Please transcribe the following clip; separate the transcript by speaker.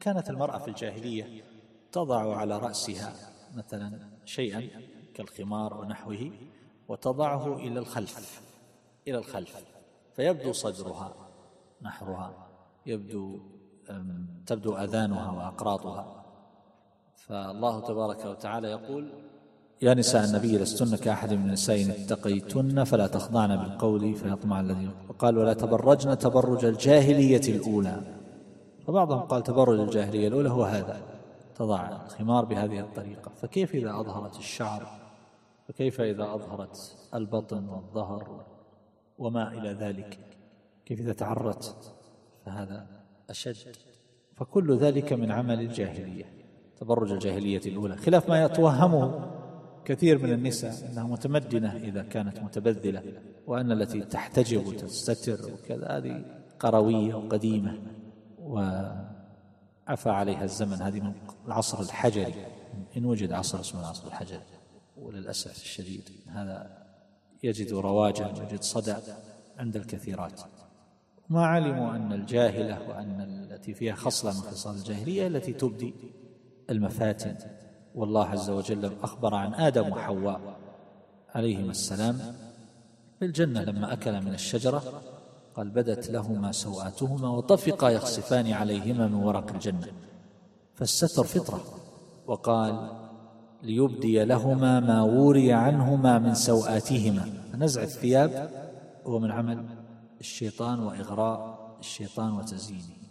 Speaker 1: كانت المرأة في الجاهلية تضع على رأسها مثلا شيئا كالخمار ونحوه وتضعه إلى الخلف إلى الخلف فيبدو صدرها نحرها يبدو تبدو أذانها وأقراطها. فالله تبارك وتعالى يقول يا نساء النبي لستن كأحد من النساء إن اتقيتن فلا تخضعن بالقول فيطمع الذي وقال ولا تبرجن تبرج الجاهلية الأولى. فبعضهم قال تبرج الجاهلية الأولى هو هذا تضع الخمار بهذه الطريقة. فكيف إذا أظهرت الشعر؟ فكيف إذا أظهرت البطن والظهر وما إلى ذلك؟ كيف إذا تعرت؟ فهذا أشد. فكل ذلك من عمل الجاهلية تبرج الجاهلية الأولى. خلاف ما يتوهمه كثير من النساء أنها متمدنة إذا كانت متبذلة وأن التي تحتجب وتستتر وكذا هذه قروية وقديمة. وعفى عليها الزمن. هذه من العصر الحجري. إن وجد عصر اسمه العصر الحجري. وللأسف الشديد هذا يجد رواجا يجد صدى عند الكثيرات. ما علموا أن الجاهلة وأن التي فيها خصلة من خصال الجاهلية التي تبدي المفاتن. والله عز وجل أخبر عن آدم وحواء عليهما السلام في الجنة لما أكل من الشجرة. قال بدت لهما سوآتهما وطفقا يخصفان عليهما من ورق الجنة فالستر فطرة وقال ليبدي لهما ما وري عنهما من سوآتهما فنزع الثياب هو من عمل الشيطان وإغراء الشيطان وتزيينه.